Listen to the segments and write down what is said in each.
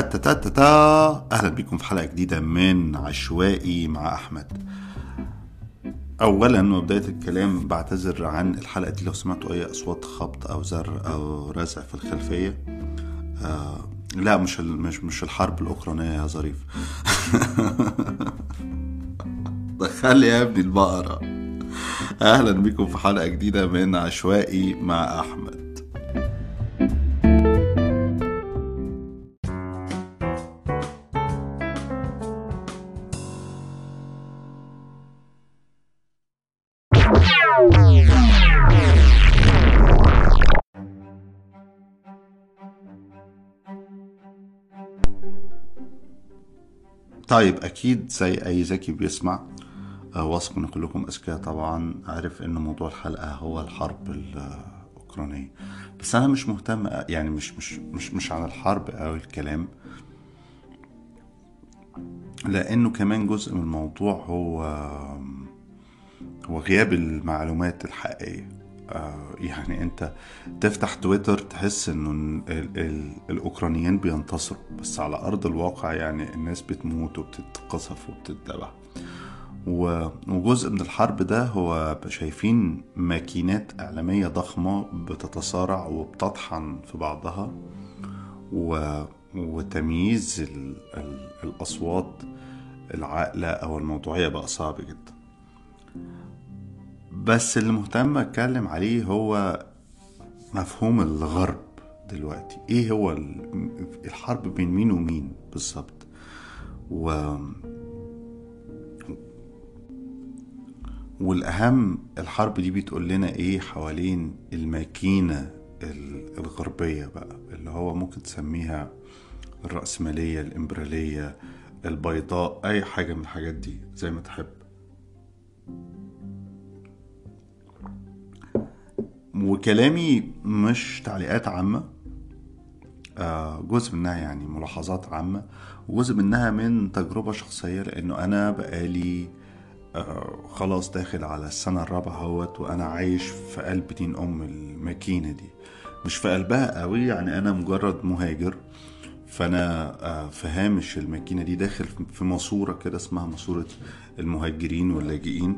تا تا تا تا أهلا بكم في حلقة جديدة من عشوائي مع أحمد. اولا وبدايه الكلام بعتذر عن الحلقة دي لو سمعتوا أي أصوات خبط أو زر أو رزع في الخلفية. آه لا مش مش مش الحرب الأوكرانية يا ظريف. دخل يا ابني البقرة. أهلا بكم في حلقة جديدة من عشوائي مع أحمد. طيب أكيد زي أي ذكي بيسمع آه، واثق إن كلكم أذكياء طبعا عارف إن موضوع الحلقة هو الحرب الأوكرانية. بس أنا مش مهتم يعني مش مش مش مش عن الحرب أو الكلام لأنه كمان جزء من الموضوع هو هو غياب المعلومات الحقيقية. يعني انت تفتح تويتر تحس انه ال- ال- الأوكرانيين بينتصروا بس على أرض الواقع يعني الناس بتموت وبتتقصف وبتتذبح وجزء من الحرب ده هو شايفين ماكينات إعلامية ضخمة بتتصارع وبتطحن في بعضها و... وتمييز ال... ال... الأصوات العاقلة أو الموضوعية بقى صعب جدا. بس اللي مهتم أتكلم عليه هو مفهوم الغرب دلوقتي. إيه هو ال- الحرب بين مين ومين بالظبط؟ و... والأهم الحرب دي بتقول لنا إيه حوالين الماكينة ال- الغربية بقى اللي هو ممكن تسميها الرأسمالية الإمبرالية البيضاء أي حاجة من الحاجات دي زي ما تحب. وكلامي مش تعليقات عامة آه، جزء منها يعني ملاحظات عامة وجزء منها من تجربة شخصية لأنه أنا بقالي آه، خلاص داخل على السنة الرابعة أهوت وأنا عايش في قلب دين أم الماكينة دي. مش في قلبها قوي يعني أنا مجرد مهاجر. فأنا آه، في هامش الماكينة دي داخل في ماسورة كده اسمها ماسورة المهاجرين واللاجئين.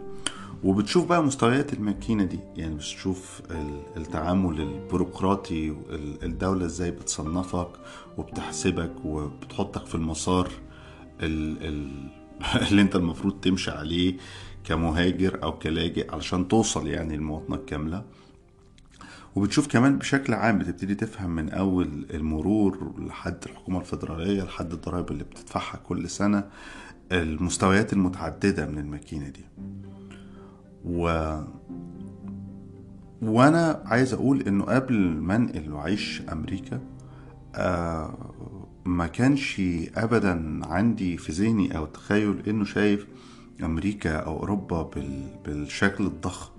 وبتشوف بقى مستويات الماكينة دي. يعني بتشوف ال- التعامل البيروقراطي ال- الدولة إزاي بتصنفك وبتحسبك وبتحطك في المسار ال ال اللي أنت المفروض تمشي عليه كمهاجر أو كلاجئ علشان توصل يعني المواطنة الكاملة وبتشوف كمان بشكل عام بتبتدي تفهم من أول المرور لحد الحكومة الفيدرالية لحد الضرائب اللي بتدفعها كل سنة المستويات المتعددة من الماكينة دي. و وأنا عايز أقول انه قبل ما انقل واعيش أمريكا آه ما كانش ابدا عندي في ذهني أو تخيل انه شايف أمريكا أو اوروبا بال بالشكل الضخم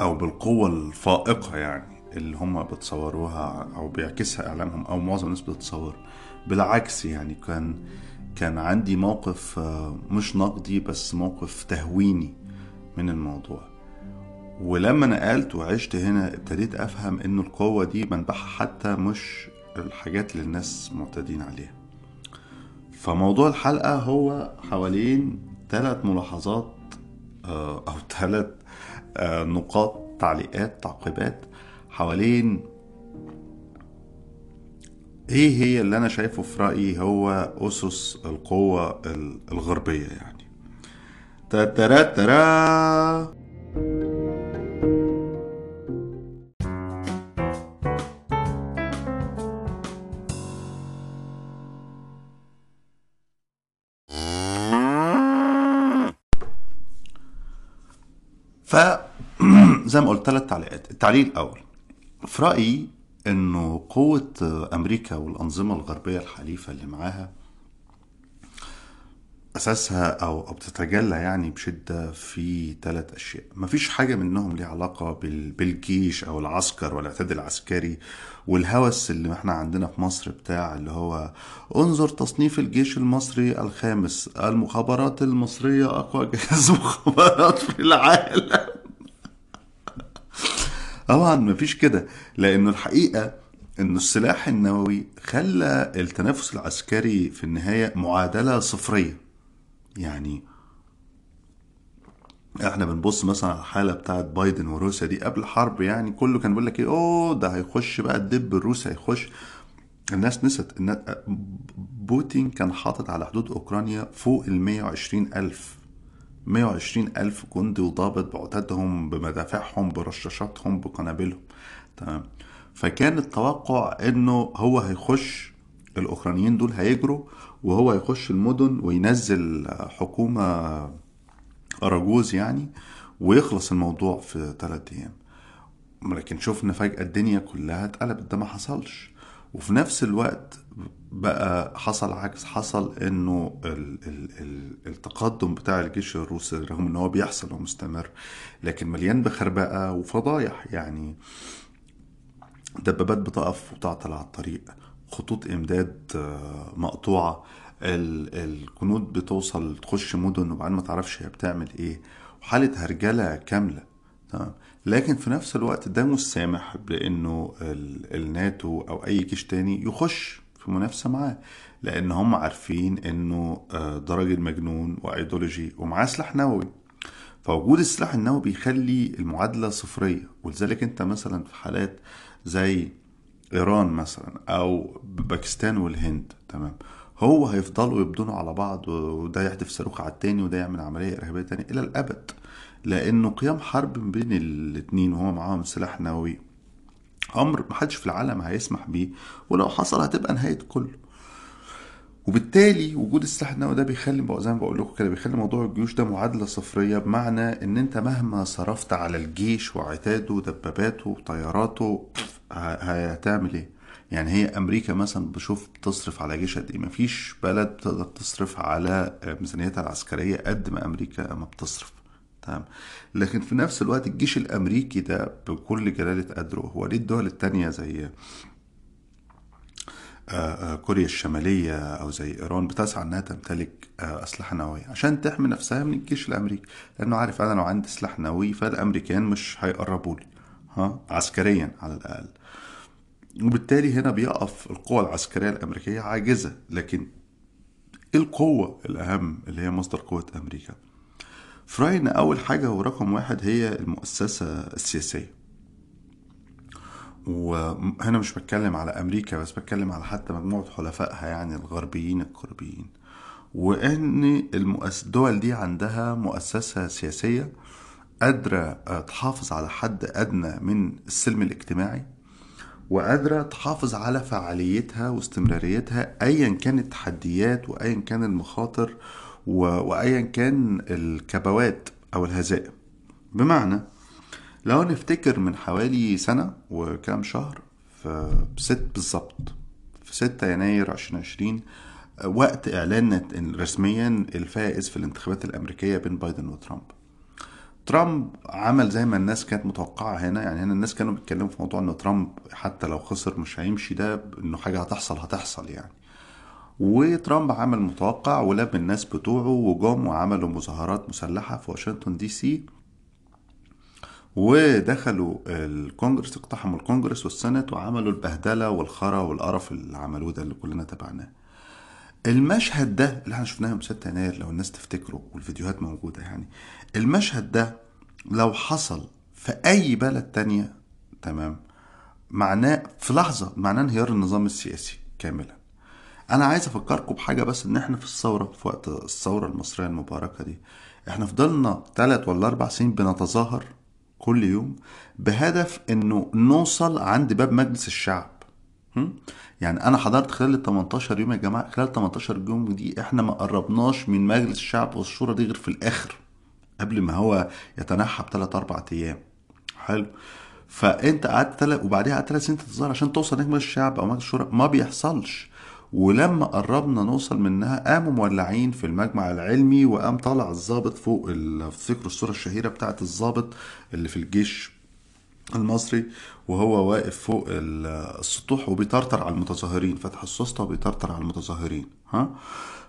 أو بالقوة الفائقة يعني اللي هم بتصوروها أو بيعكسها اعلامهم أو معظم الناس بتتصور. بالعكس يعني كان كان عندي موقف آه، مش نقدي بس موقف تهويني من الموضوع. ولما نقلت وعشت هنا ابتديت افهم ان القوة دي منبعها حتى مش الحاجات اللي الناس معتادين عليها. فموضوع الحلقة هو حوالين ثلاث ملاحظات آه، أو ثلاث نقاط تعليقات تعقيبات حوالين إيه هي اللي أنا شايفه في رأيي هو أسس القوة ال- الغربية يعني؟ تترا ترا ف زي ما قلت ثلاث تعليقات. التعليق الأول. في رأيي إنه قوة أمريكا والأنظمة الغربية الحليفة اللي معاها أساسها أو بتتجلى يعني بشدة في ثلاث أشياء. مفيش حاجة منهم ليها علاقة بال- بالجيش أو العسكر والاعتداد العسكري والهوس اللي إحنا عندنا في مصر بتاع اللي هو انظر تصنيف الجيش المصري الخامس المخابرات المصرية أقوى جهاز مخابرات في العالم. طبعا مفيش كده لأنه الحقيقة انه السلاح النووي خلى التنافس العسكري في النهاية معادلة صفرية. يعني إحنا بنبص مثلا على الحالة بتاعت بايدن وروسيا دي قبل الحرب يعني كله كان بيقول لك إيه أوه ده هيخش بقى الدب الروسي هيخش. الناس نسيت إن بوتين كان حاطط على حدود أوكرانيا فوق ال 120 ألف 120 ألف جندي وضابط بعتادهم بمدافعهم برشاشاتهم بقنابلهم. تمام. فكان التوقع إنه هو هيخش الأوكرانيين دول هيجروا وهو هيخش المدن وينزل حكومة أراجوز يعني ويخلص الموضوع في ثلاثة أيام. لكن شفنا فجأة الدنيا كلها اتقلبت ده ما حصلش. وفي نفس الوقت بقى حصل عكس حصل إنه ال ال ال التقدم بتاع الجيش الروسي رغم إن هو بيحصل ومستمر لكن مليان بخربقة وفضايح يعني دبابات بتقف وتعطل على الطريق خطوط إمداد مقطوعة الجنود بتوصل تخش مدن وبعدين ما تعرفش هي بتعمل إيه وحالة هرجلة كاملة تمام؟ لكن في نفس الوقت ده مش سامح بإنه الناتو أو أي جيش تاني يخش. في منافسة معاه لأن هم عارفين إنه ده راجل مجنون وإيديولوجي ومعاه سلاح نووي. فوجود السلاح النووي بيخلي المعادلة صفرية. ولذلك أنت مثلا في حالات زي إيران مثلا أو باكستان والهند تمام هو هيفضلوا يبدونوا على بعض وده يحدف صاروخ على التاني وده يعمل عملية إرهابية تانية إلى الأبد. لأنه قيام حرب بين الاتنين وهو معاهم سلاح نووي. أمر محدش في العالم هيسمح بيه ولو حصل هتبقى نهاية كله. وبالتالي وجود السلاح النووي ده بيخلي زي ما بقول لكم كده بيخلي موضوع الجيوش ده معادلة صفرية بمعنى إن أنت مهما صرفت على الجيش وعتاده ودباباته وطياراته هتعمل إيه؟ يعني هي أمريكا مثلا بشوف بتصرف على جيش قد إيه؟ مفيش بلد تقدر تصرف على ميزانيتها العسكرية قد ما أمريكا ما بتصرف. تمام. لكن في نفس الوقت الجيش الأمريكي ده بكل جلالة قدره هو ليه الدول التانية زي كوريا الشمالية أو زي إيران بتسعى إنها تمتلك أسلحة نووية عشان تحمي نفسها من الجيش الأمريكي لأنه عارف أنا لو عندي سلاح نووي فالأمريكان مش هيقربوا لي ها عسكريا على الأقل. وبالتالي هنا بيقف القوة العسكرية الأمريكية عاجزة لكن القوة الأهم اللي هي مصدر قوة أمريكا. في رأيي إن أول حاجة ورقم واحد هي المؤسسة السياسية. وهنا مش بتكلم على أمريكا بس بتكلم على حتى مجموعة حلفائها يعني الغربيين القربيين وإن الدول دي عندها مؤسسة سياسية قادرة تحافظ على حد أدنى من السلم الاجتماعي وقادرة تحافظ على فعاليتها واستمراريتها أيا كانت التحديات وأيا كان المخاطر وأيا كان الكبوات أو الهزائم. بمعنى لو نفتكر من حوالي سنة وكام شهر في ست بالظبط في 6 يناير 2020 وقت إعلان رسميا الفائز في الانتخابات الأمريكية بين بايدن وترامب. ترامب عمل زي ما الناس كانت متوقعة هنا. يعني هنا الناس كانوا بيتكلموا في موضوع إن ترامب حتى لو خسر مش هيمشي ده إنه حاجة هتحصل هتحصل يعني. وترامب عمل متوقع ولم الناس بتوعه وجم وعملوا مظاهرات مسلحة في واشنطن دي سي. ودخلوا الكونجرس اقتحموا الكونجرس والسنت وعملوا البهدلة والخرا والقرف اللي عملوه ده اللي كلنا تابعناه. المشهد ده اللي إحنا شفناه يوم 6 يناير لو الناس تفتكروا والفيديوهات موجودة يعني. المشهد ده لو حصل في أي بلد تانية تمام معناه في لحظة معناه انهيار النظام السياسي كاملا. أنا عايز أفكركم بحاجة بس إن إحنا في الثورة في وقت الثورة المصرية المباركة دي إحنا فضلنا ثلاث ولا أربع سنين بنتظاهر كل يوم بهدف إنه نوصل عند باب مجلس الشعب. يعني أنا حضرت خلال ال 18 يوم يا جماعة خلال 18 يوم دي إحنا ما قربناش من مجلس الشعب والشورى دي غير في الآخر قبل ما هو يتنحى بثلاث أربع أيام. حلو. فأنت قعدت تل... وبعديها قعدت ثلاث سنين تتظاهر عشان توصل لمجلس الشعب أو مجلس الشورى. ما بيحصلش. ولما قربنا نوصل منها قاموا مولعين في المجمع العلمي وقام طالع الضابط فوق ال... تفتكروا الصورة الشهيرة بتاعت الضابط اللي في الجيش المصري وهو واقف فوق السطوح وبيطرطر على المتظاهرين. فتح السوسته وبيطرطر على المتظاهرين ها؟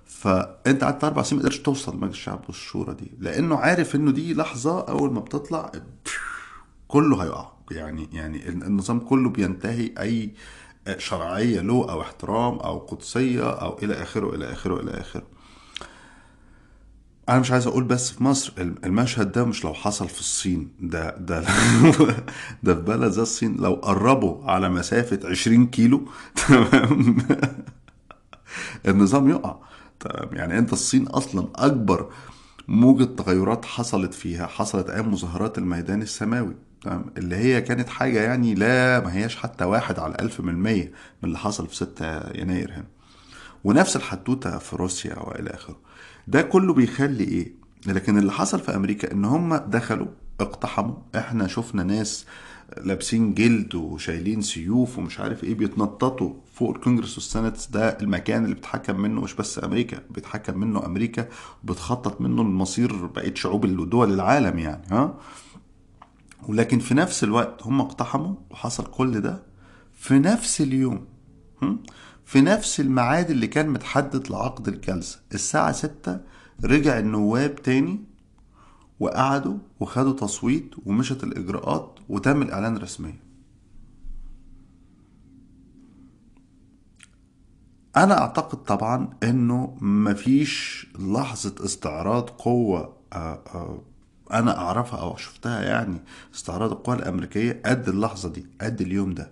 فأنت قعدت أربع سنين ما قدرتش توصل لمجلس الشعب والشورى دي لأنه عارف إنه دي لحظة أول ما بتطلع كله هيقع. يعني يعني النظام كله بينتهي أي شرعية له أو احترام أو قدسية أو إلى آخره إلى آخره إلى آخره. أنا مش عايز أقول بس في مصر المشهد ده مش لو حصل في الصين ده ده ده في بلد زي الصين. لو قربوا على مسافة 20 كيلو تمام؟ النظام يقع. تمام؟ يعني أنت الصين أصلا أكبر موجة تغيرات حصلت فيها حصلت أيام مظاهرات الميدان السماوي. تمام. اللي هي كانت حاجة يعني لا ما هياش حتى واحد على ألف من المية من اللي حصل في 6 يناير هنا. ونفس الحدوتة في روسيا وإلى آخره. ده كله بيخلي إيه؟ لكن اللي حصل في أمريكا إن هم دخلوا اقتحموا. إحنا شفنا ناس لابسين جلد وشايلين سيوف ومش عارف إيه بيتنططوا فوق الكونجرس والسنت. ده المكان اللي بتحكم منه مش بس أمريكا بيتحكم منه أمريكا وبتخطط منه المصير بقيه شعوب ودول العالم يعني ها؟ ولكن في نفس الوقت هم اقتحموا وحصل كل ده في نفس اليوم في نفس الميعاد اللي كان متحدد لعقد الجلسة الساعة ستة رجع النواب تاني وقعدوا وخدوا تصويت ومشت الإجراءات وتم الإعلان رسميا. أنا أعتقد طبعا إنه مفيش لحظة استعراض قوة آآ آآ أنا أعرفها أو شفتها يعني استعراض القوى الأمريكية قد اللحظة دي قد اليوم ده.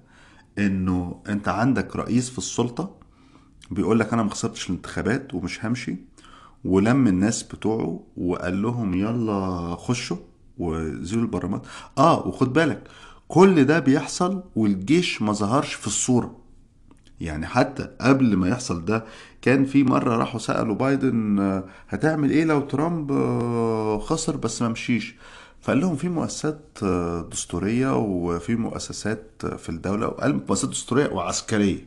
إنه أنت عندك رئيس في السلطة بيقول لك أنا ما خسرتش الانتخابات ومش همشي ولم الناس بتوعه وقال لهم يلا خشوا وزيلوا البرلمان آه وخد بالك كل ده بيحصل والجيش ما ظهرش في الصورة. يعني حتى قبل ما يحصل ده كان في مرة راحوا سألوا بايدن هتعمل إيه لو ترامب خسر بس ما مشيش؟ فقال لهم في مؤسسات دستورية وفي مؤسسات في الدولة وقال مؤسسات دستورية وعسكرية.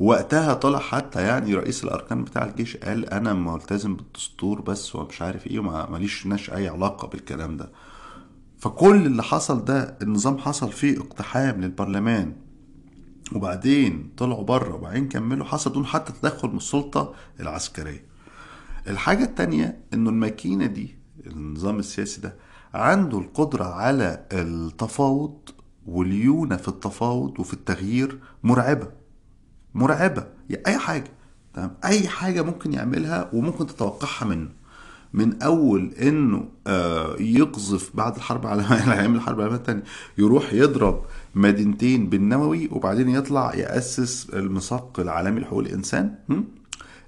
وقتها طلع حتى يعني رئيس الأركان بتاع الجيش قال أنا ملتزم بالدستور بس ومش عارف إيه وما ماليش ناش أي علاقة بالكلام ده. فكل اللي حصل ده النظام حصل فيه اقتحام للبرلمان. وبعدين طلعوا بره وبعدين كملوا حصل دون حتى تدخل من السلطة العسكرية. الحاجة التانية إنه الماكينة دي النظام السياسي ده عنده القدرة على التفاوض واليونة في التفاوض وفي التغيير مرعبة. مرعبة. يعني أي حاجة تمام؟ أي حاجة ممكن يعملها وممكن تتوقعها منه. من أول إنه يقذف بعد الحرب العالمية أيام الحرب العالمية الثانية يروح يضرب مدينتين بالنووي وبعدين يطلع يأسس الميثاق العالمي لحقوق الإنسان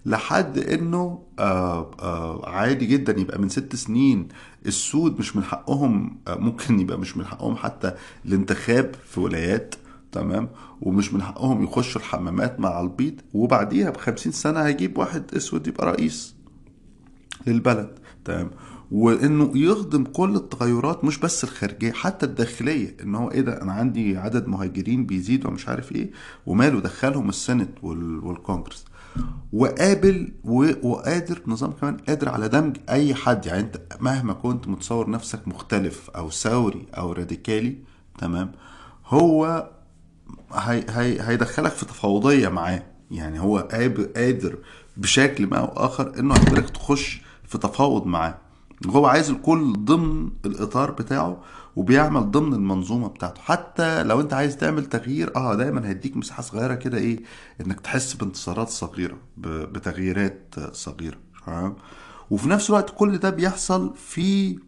لحد إنه آآ آآ عادي جدا يبقى من ست سنين السود مش من حقهم ممكن يبقى مش من حقهم حتى الانتخاب في ولايات تمام؟ ومش من حقهم يخشوا الحمامات مع البيض وبعديها بخمسين سنة هيجيب واحد أسود يبقى رئيس. للبلد تمام؟ وإنه يخدم كل التغيرات مش بس الخارجية حتى الداخلية إن هو إيه ده أنا عندي عدد مهاجرين بيزيد ومش عارف إيه وماله دخلهم السنت والكونجرس. وقابل وقادر نظام كمان قادر على دمج أي حد يعني أنت مهما كنت متصور نفسك مختلف أو ثوري أو راديكالي تمام؟ هو هي هي هيدخلك في تفاوضية معاه. يعني هو قادر بشكل ما أو آخر إنه يقدرك تخش في تفاوض معاه. هو عايز الكل ضمن الإطار بتاعه وبيعمل ضمن المنظومة بتاعته. حتى لو أنت عايز تعمل تغيير آه دايما هيديك مساحة صغيرة كده إيه إنك تحس بانتصارات صغيرة بتغييرات صغيرة تمام؟ وفي نفس الوقت كل ده بيحصل في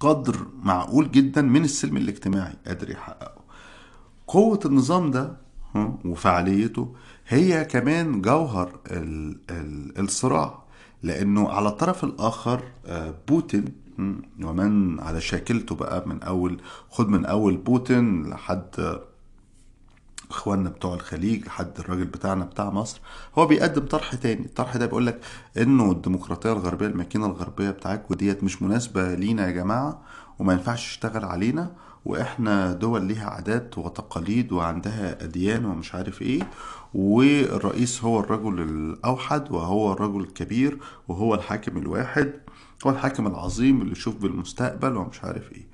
قدر معقول جدا من السلم الاجتماعي قادر يحققه. قوة النظام ده وفعاليته هي كمان جوهر ال ال الصراع لأنه على الطرف الآخر بوتين ومن على شاكلته بقى من أول خد من أول بوتين لحد إخواننا بتوع الخليج لحد الراجل بتاعنا بتاع مصر. هو بيقدم طرح تاني. الطرح ده بيقول لك إنه الديمقراطية الغربية الماكينة الغربية بتاعتكم ديت مش مناسبة لينا يا جماعة وما ينفعش تشتغل علينا. وإحنا دول ليها عادات وتقاليد وعندها أديان ومش عارف إيه والرئيس هو الرجل الأوحد وهو الرجل الكبير وهو الحاكم الواحد هو الحاكم العظيم اللي يشوف بالمستقبل ومش عارف إيه.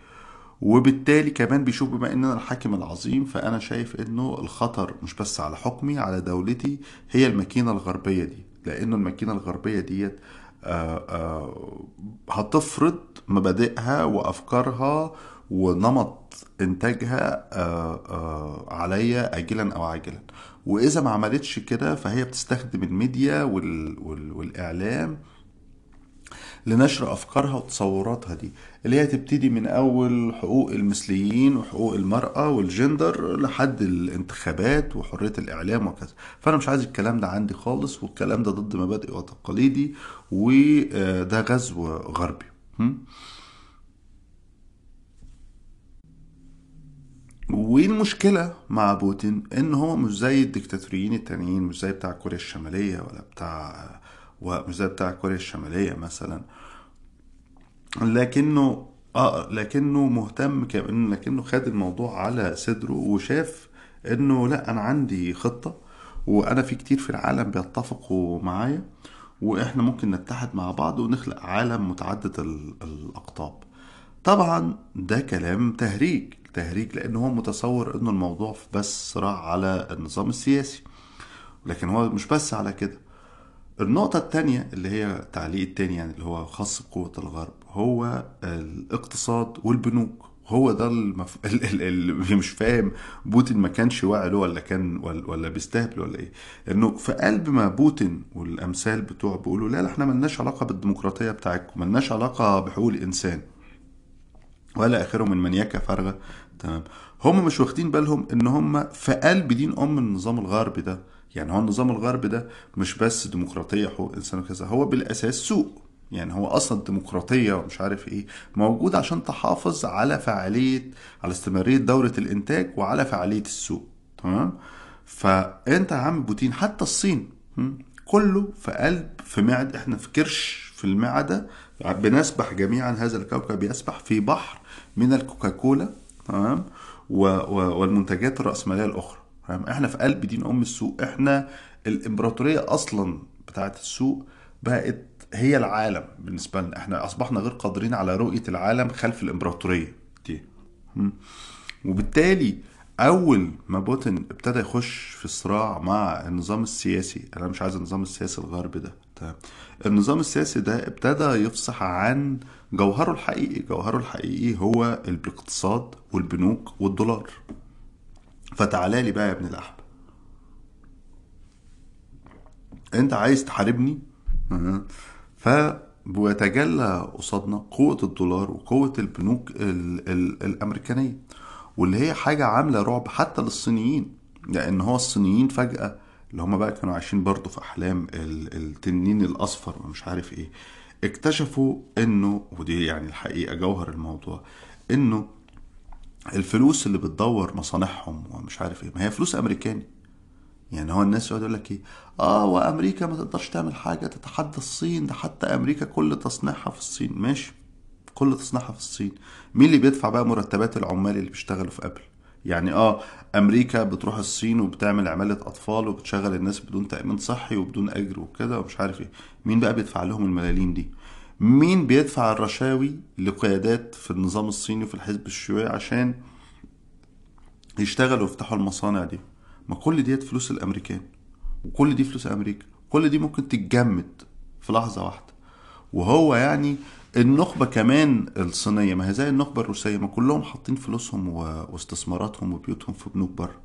وبالتالي كمان بيشوف بما ان أنا الحاكم العظيم فأنا شايف إنه الخطر مش بس على حكمي على دولتي هي الماكينة الغربية دي. لأنه الماكينة الغربية ديت آآ آآ هتفرض مبادئها وأفكارها ونمط إنتاجها آه، آه، عليا اجلا أو عاجلا. وإذا ما عملتش كده فهي بتستخدم الميديا وال وال والإعلام لنشر أفكارها وتصوراتها دي اللي هي تبتدي من أول حقوق المثليين وحقوق المرأة والجندر لحد الانتخابات وحرية الإعلام وكذا. فأنا مش عايز الكلام ده عندي خالص والكلام ده ضد مبادئي وتقاليدي وده غزو غربي. والمشكلة مع بوتين؟ إن هو مش زي الدكتاتوريين التانيين مش زي بتاع كوريا الشمالية ولا بتاع ومش زي بتاع كوريا الشمالية مثلا. لكنه آه لكنه مهتم كمان لكنه خد الموضوع على صدره وشاف إنه لأ أنا عندي خطة وأنا في كتير في العالم بيتفقوا معايا وإحنا ممكن نتحد مع بعض ونخلق عالم متعدد ال- الأقطاب. طبعا ده كلام تهريج. تهريج لأن هو متصور إنه الموضوع بس صراع على النظام السياسي. لكن هو مش بس على كده. النقطة التانية اللي هي التعليق التاني يعني اللي هو خاص بقوة الغرب هو الاقتصاد والبنوك. هو ده المف... ال- ال- اللي مش فاهم بوتين ما كانش واعي له ولا كان ولا, بيستهبل ولا إيه. إنه في قلب ما بوتين والأمثال بتوعه بيقولوا لا لا إحنا ملناش علاقة بالديمقراطية بتاعتكم ملناش علاقة بحقوق الإنسان. ولا آخره من منيكه فارغه تمام. هم مش واخدين بالهم إن هم في قلب دين أم النظام الغربي ده. يعني هو النظام الغربي ده مش بس ديمقراطية حقوق إنسان وكذا هو بالأساس سوق يعني هو أصلا الديمقراطيه ومش عارف إيه. موجود عشان تحافظ على فعالية على استمرارية دورة الإنتاج وعلى فعالية السوق تمام؟ فأنت يا عم بوتين حتى الصين? كله في قلب في معد إحنا في كرش في المعدة بنسبح جميعا هذا الكوكب يسبح في بحر من الكوكاكولا. تمام؟ والمنتجات الرأسمالية الأخرى تمام؟ إحنا في قلب دين أم السوق إحنا الإمبراطورية أصلا بتاعت السوق بقت هي العالم بالنسبة لنا. إحنا أصبحنا غير قادرين على رؤية العالم خلف الإمبراطورية دي. وبالتالي أول ما بوتين ابتدى يخش في صراع مع النظام السياسي أنا مش عايز النظام السياسي الغربي ده تمام؟ النظام السياسي ده ابتدى يفصح عن جوهره الحقيقي جوهره الحقيقي هو الاقتصاد والبنوك والدولار. فتعالى لي بقى يا ابن الاحب أنت عايز تحاربني. فبيتجلى قصادنا قوة الدولار وقوة البنوك ال ال الأمريكانية. واللي هي حاجة عاملة رعب حتى للصينيين. لأن هو الصينيين فجأة اللي هم بقى كانوا عايشين برضه في أحلام ال- التنين الأصفر ومش عارف إيه. اكتشفوا إنه ودي يعني الحقيقة جوهر الموضوع إنه الفلوس اللي بتدور مصانعهم ومش عارف إيه ما هي فلوس أمريكاني. يعني هو الناس يقعد يقول لك إيه آه وأمريكا ما تقدرش تعمل حاجة تتحدى الصين ده حتى أمريكا كل تصنيعها في الصين. ماشي كل تصنيعها في الصين. مين اللي بيدفع بقى مرتبات العمال اللي بيشتغلوا في أبل؟ يعني آه أمريكا بتروح الصين وبتعمل عمالة أطفال وبتشغل الناس بدون تأمين صحي وبدون أجر وكده ومش عارف إيه. مين بقى بيدفع لهم الملاليم دي؟ مين بيدفع الرشاوي لقيادات في النظام الصيني وفي الحزب الشيوعي عشان يشتغلوا ويفتحوا المصانع دي؟ ما كل ديت فلوس الأمريكان. وكل دي فلوس أمريكا. كل دي ممكن تتجمد في لحظة واحدة. وهو يعني النخبة كمان الصينية ما هي زي النخبة الروسية ما كلهم حاطين فلوسهم واستثماراتهم وبيوتهم في بنوك بره؟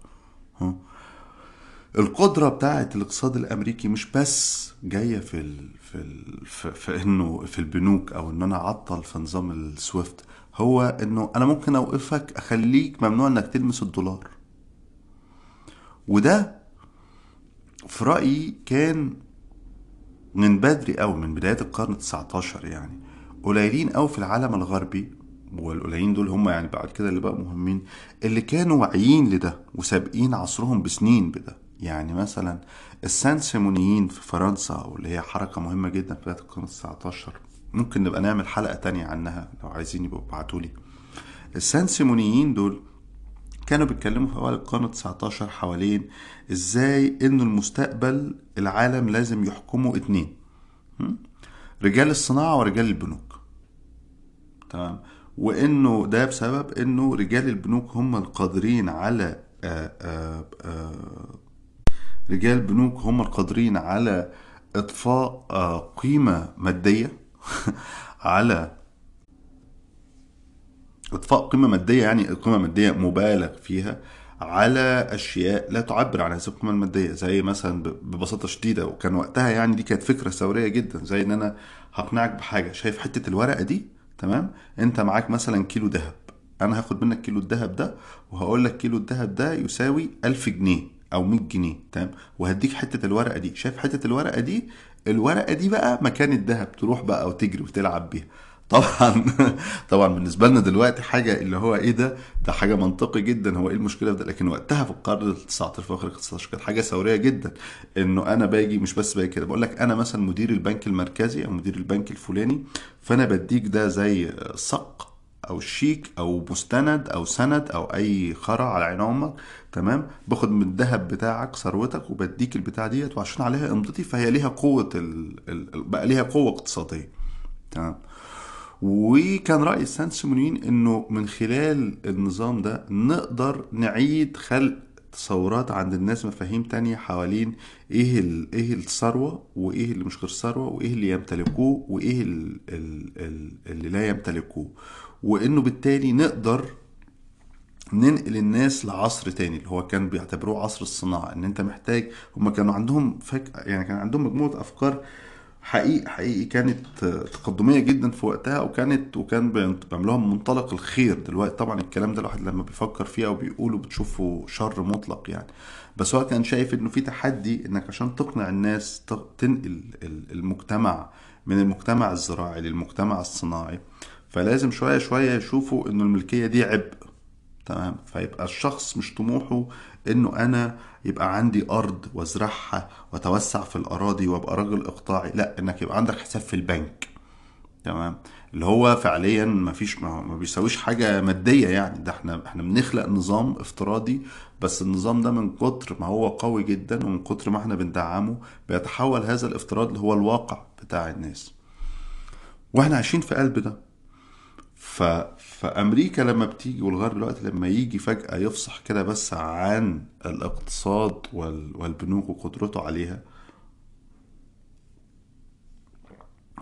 القدرة بتاعت الاقتصاد الأمريكي مش بس جاية في ال... في ال... في, إنه في البنوك أو إن أنا أعطل في نظام السويفت هو إنه أنا ممكن أوقفك أخليك ممنوع إنك تلمس الدولار. وده في رأيي كان من بدري قوي من بداية القرن 19 يعني. قليلين قوي في العالم الغربي والقليلين دول هم يعني بعد كده اللي بقى مهمين اللي كانوا واعيين لده وسابقين عصرهم بسنين بده. يعني مثلا السان سيمونيين في فرنسا واللي هي حركة مهمة جدا في بداية القرن 19 ممكن نبقى نعمل حلقة تانية عنها لو عايزين يبقوا ابعتولي السان سيمونيين دول كانوا بيتكلموا في أوائل القرن 19 حوالين إزاي إنه المستقبل العالم لازم يحكمه اتنين? رجال الصناعة ورجال البنوك. تمام. وإنه ده بسبب إنه رجال البنوك هم القادرين على آآ آآ آآ رجال البنوك هم القادرين على إضفاء آه، قيمة مادية على إطفاء قيمة مادية يعني قيمة مادية مبالغ فيها على أشياء لا تعبر عن هذه القيمة المادية. زي مثلا ببساطة شديدة وكان وقتها يعني دي كانت فكرة ثورية جدا زي إن أنا هقنعك بحاجة. شايف حتة الورقة دي؟ تمام؟ انت معاك مثلا كيلو ذهب. أنا هاخد منك كيلو الذهب ده وهقول لك كيلو الذهب ده يساوي 1000 جنيه أو 100 جنيه تمام؟ وهديك حتة الورقة دي. شايف حتة الورقة دي؟ الورقة دي بقى مكان الذهب تروح بقى وتجري وتلعب بيها. طبعا. طبعا بالنسبة لنا دلوقتي حاجة اللي هو إيه ده؟ ده حاجة منطقي جدا. هو إيه المشكلة في ده؟ لكن وقتها في القرن ال 19 في اخر ال 19 كانت حاجة ثورية جدا. إنه أنا باجي مش بس باجي كده بقول لك أنا مثلا مدير البنك المركزي أو مدير البنك الفلاني فأنا بديك ده زي صق أو شيك أو مستند أو سند أو أي خرع على عين أمك تمام؟ باخد من الذهب بتاعك ثروتك وبديك البتاع ديت وعشان عليها إمضتي فهي ليها قوة ال... ال... بقى ليها قوة اقتصادية تمام؟ وكان رأي السان سيمونيين إنه من خلال النظام ده نقدر نعيد خلق تصورات عند الناس مفاهيم تانية حوالين إيه. إيه الثروة وإيه اللي مش غير ثروة وإيه اللي يمتلكوه وإيه ال... ال... ال... اللي لا يمتلكوه وإنه بالتالي نقدر ننقل الناس لعصر تاني اللي هو كان بيعتبروه عصر الصناعة إن أنت محتاج هم كانوا عندهم فك... يعني كان عندهم مجموعة أفكار حقيقي حقيقي كانت تقدمية جدا في وقتها وكانت وكان بيعملوها من منطلق الخير دلوقتي. طبعا الكلام ده الواحد لما بيفكر فيه أو بيقوله بتشوفه شر مطلق يعني. بس هو كان شايف إنه في تحدي إنك عشان تقنع الناس تنقل المجتمع من المجتمع الزراعي للمجتمع الصناعي فلازم شوية شوية يشوفوا إنه الملكية دي عبء. تمام؟ فيبقى الشخص مش طموحه إنه أنا يبقى عندي أرض وأزرعها وأتوسع في الأراضي وأبقى راجل إقطاعي. لا إنك يبقى عندك حساب في البنك. تمام؟ اللي هو فعليا ما فيش ما بيساويش حاجة مادية يعني. ده إحنا إحنا بنخلق نظام افتراضي بس النظام ده من كتر ما هو قوي جدا ومن كتر ما إحنا بندعمه بيتحول هذا الافتراض اللي هو الواقع بتاع الناس. وإحنا عايشين في قلب ده. ف... فأمريكا لما بتيجي ولغايه دلوقتي لما يجي فجأة يفصح كده بس عن الاقتصاد وال... والبنوك وقدرته عليها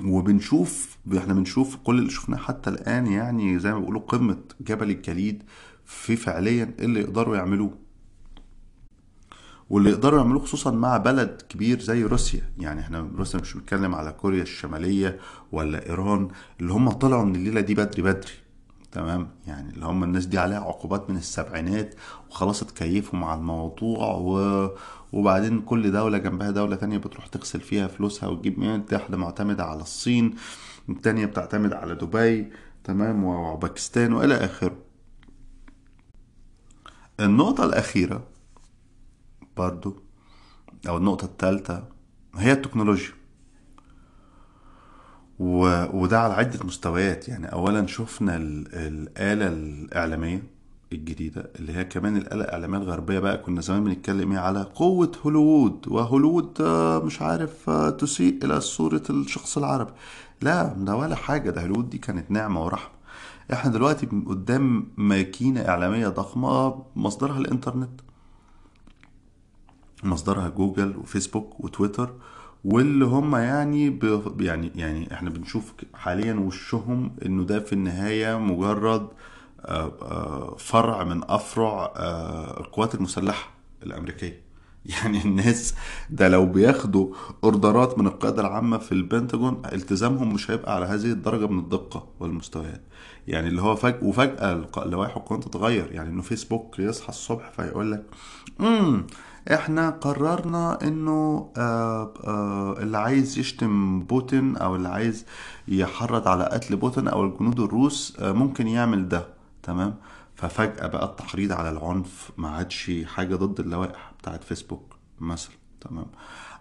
وبنشوف إحنا بنشوف كل اللي شفناه حتى الآن يعني زي ما بيقولوا قمة جبل الجليد في فعليا اللي يقدروا يعملوه. واللي يقدروا يعملوه خصوصا مع بلد كبير زي روسيا. يعني إحنا روسيا مش بنتكلم على كوريا الشمالية ولا إيران اللي هم طلعوا من الليلة دي بدري بدري. تمام؟ يعني اللي هم الناس دي عليها عقوبات من السبعينات وخلاص اتكيفوا مع الموضوع و... وبعدين كل دولة جنبها دولة تانية بتروح تغسل فيها فلوسها وتجيب من واحدة معتمدة على الصين التانية بتعتمد على دبي. تمام؟ وباكستان وإلى آخره. النقطة الأخيرة برضو أو النقطة الثالثة هي التكنولوجيا. وده على عدة مستويات. يعني أولا شفنا ال... الآلة الإعلامية الجديدة اللي هي كمان الآلة الإعلامية الغربية بقى. كنا زمان بنتكلم إيه؟ على قوة هوليوود. وهوليوود مش عارف تسيء إلى صورة الشخص العربي. لا ده ولا حاجة. ده هوليوود دي كانت نعمة ورحمة. إحنا دلوقتي قدام ماكينة إعلامية ضخمة مصدرها الإنترنت. مصدرها جوجل وفيسبوك وتويتر واللي هم يعني. يعني يعني إحنا بنشوف حاليا وشهم إنه ده في النهاية مجرد فرع من أفرع القوات المسلحة الأمريكية يعني الناس ده لو بياخدوا أوردرات من القيادة العامة في البنتاجون التزامهم مش هيبقى على هذه الدرجة من الدقة والمستويات يعني اللي هو فجأة وفجأة اللوائح القانون تتغير يعني إنه فيسبوك يصحى الصبح فيقول لك إحنا قررنا انه آآ آآ اللي عايز يشتم بوتين أو اللي عايز يحرض على قتل بوتين أو الجنود الروس ممكن يعمل ده. تمام؟ ففجأة بقى التحريض على العنف ما عادش حاجة ضد اللوائح بتاعت فيسبوك مثلا. تمام؟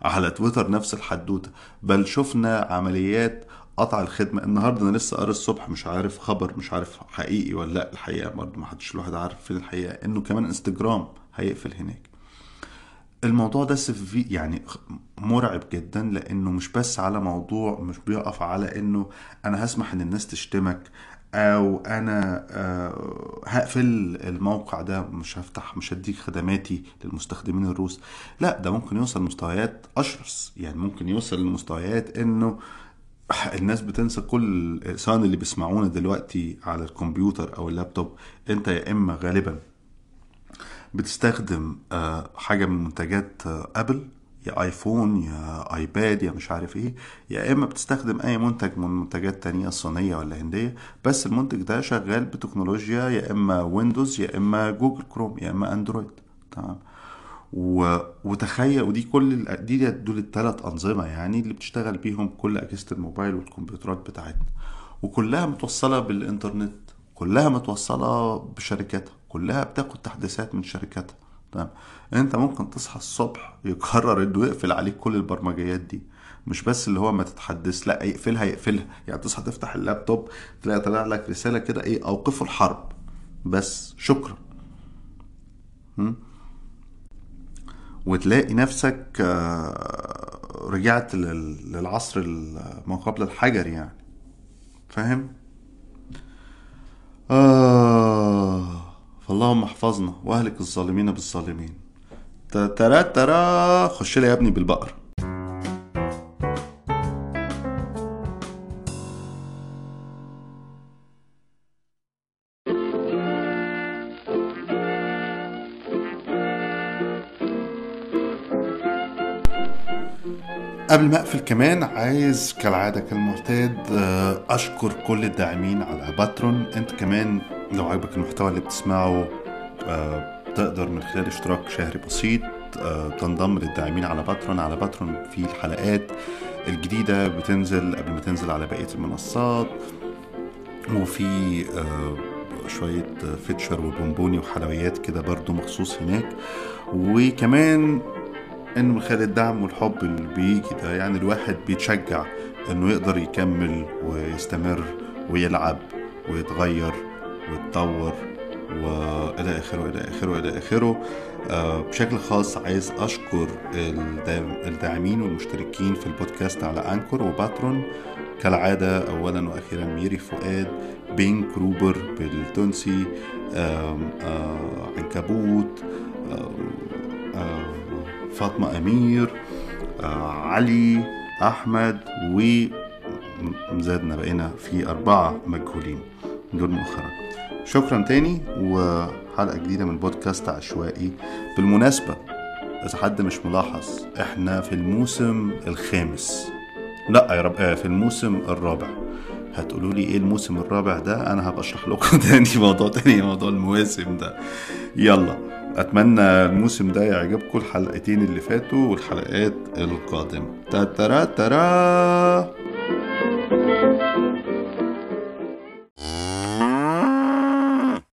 على تويتر نفس الحدوتة. بل شفنا عمليات قطع الخدمة. النهاردة أنا لسه قاري الصبح مش عارف خبر مش عارف حقيقي ولا لأ. الحقيقة برضه ما حدش الواحد عارف فين الحقيقة. إنه كمان إنستجرام هيقفل هناك. الموضوع ده في يعني مرعب جدا لأنه مش بس على موضوع مش بيقف على إنه أنا هسمح إن الناس تشتمك أو أنا هقفل الموقع ده مش هفتح مش هديك خدماتي للمستخدمين الروس. لا ده ممكن يوصل لمستويات أشرس. يعني ممكن يوصل لمستويات إنه الناس بتنسى كل سواء اللي بيسمعونا دلوقتي على الكمبيوتر أو اللابتوب. أنت يا إما غالبا بتستخدم آه، حاجة من منتجات آه، ابل يا ايفون يا ايباد يا مش عارف إيه يا اما بتستخدم اي منتج من منتجات تانية صينية ولا هندية بس المنتج ده شغال بتكنولوجيا يا اما ويندوز يا اما جوجل كروم يا اما اندرويد تمام. وتخيل ودي كل. دي دول الثلاث أنظمة يعني اللي بتشتغل بيهم كل أجهزة الموبايل والكمبيوترات بتاعتنا وكلها متوصلة بالإنترنت كلها متوصلة بشركاتها كلها بتاخد تحديثات من شركاتها. تمام. انت ممكن تصحى الصبح يقرر انه يقفل عليك كل البرمجيات دي. مش بس اللي هو ما تتحدث لا يقفلها يقفلها. يعني تصحى تفتح اللابتوب تلاقي طلع لك رسالة كده إيه اوقفوا الحرب. بس شكرا? وتلاقي نفسك آه، رجعت لل- للعصر ما قبل الحجر يعني. فاهم؟ آه. فاللهم احفظنا وأهلك الظالمين بالظالمين. ترى ترى خش لي يا ابني بالبقر. قبل ما أقفل كمان عايز كالعادة كالمعتاد آه، أشكر كل الداعمين على باترون. أنت كمان لو عجبك المحتوى اللي بتسمعه آه، تقدر من خلال اشتراك شهري بسيط آه، تنضم للداعمين على باترون. على باترون في الحلقات الجديدة بتنزل قبل ما تنزل على بقية المنصات. وفي آه، شوية فيتشر وبونبوني وحلويات كده برضو مخصوص هناك. وكمان انه من خلال الدعم والحب اللي بيجي ده يعني الواحد بيتشجع إنه يقدر يكمل ويستمر ويلعب ويتغير. ويتطور وإلى آخره إلى آخره إلى آخره. آه، بشكل خاص عايز أشكر الدا- الداعمين والمشتركين في البودكاست على أنكور وباترون. كالعادة أولا وأخيرا ميري فؤاد بين كروبر بالتونسي آه، عنكبوت آه، فاطمة أمير علي أحمد وزادنا بقينا في أربعة مجهولين. دول مؤخرا. شكرا تاني وحلقة جديدة من بودكاست عشوائي. بالمناسبة إذا حد مش ملاحظ إحنا في الموسم الخامس. لا يا رب آه، في الموسم الرابع. هتقولوا لي إيه الموسم الرابع ده؟ أنا هبقى أشرح لكم تاني موضوع تاني موضوع المواسم ده. يلا أتمنى الموسم ده يعجبكم. الحلقتين اللي فاتوا والحلقات القادمة. تترا ترا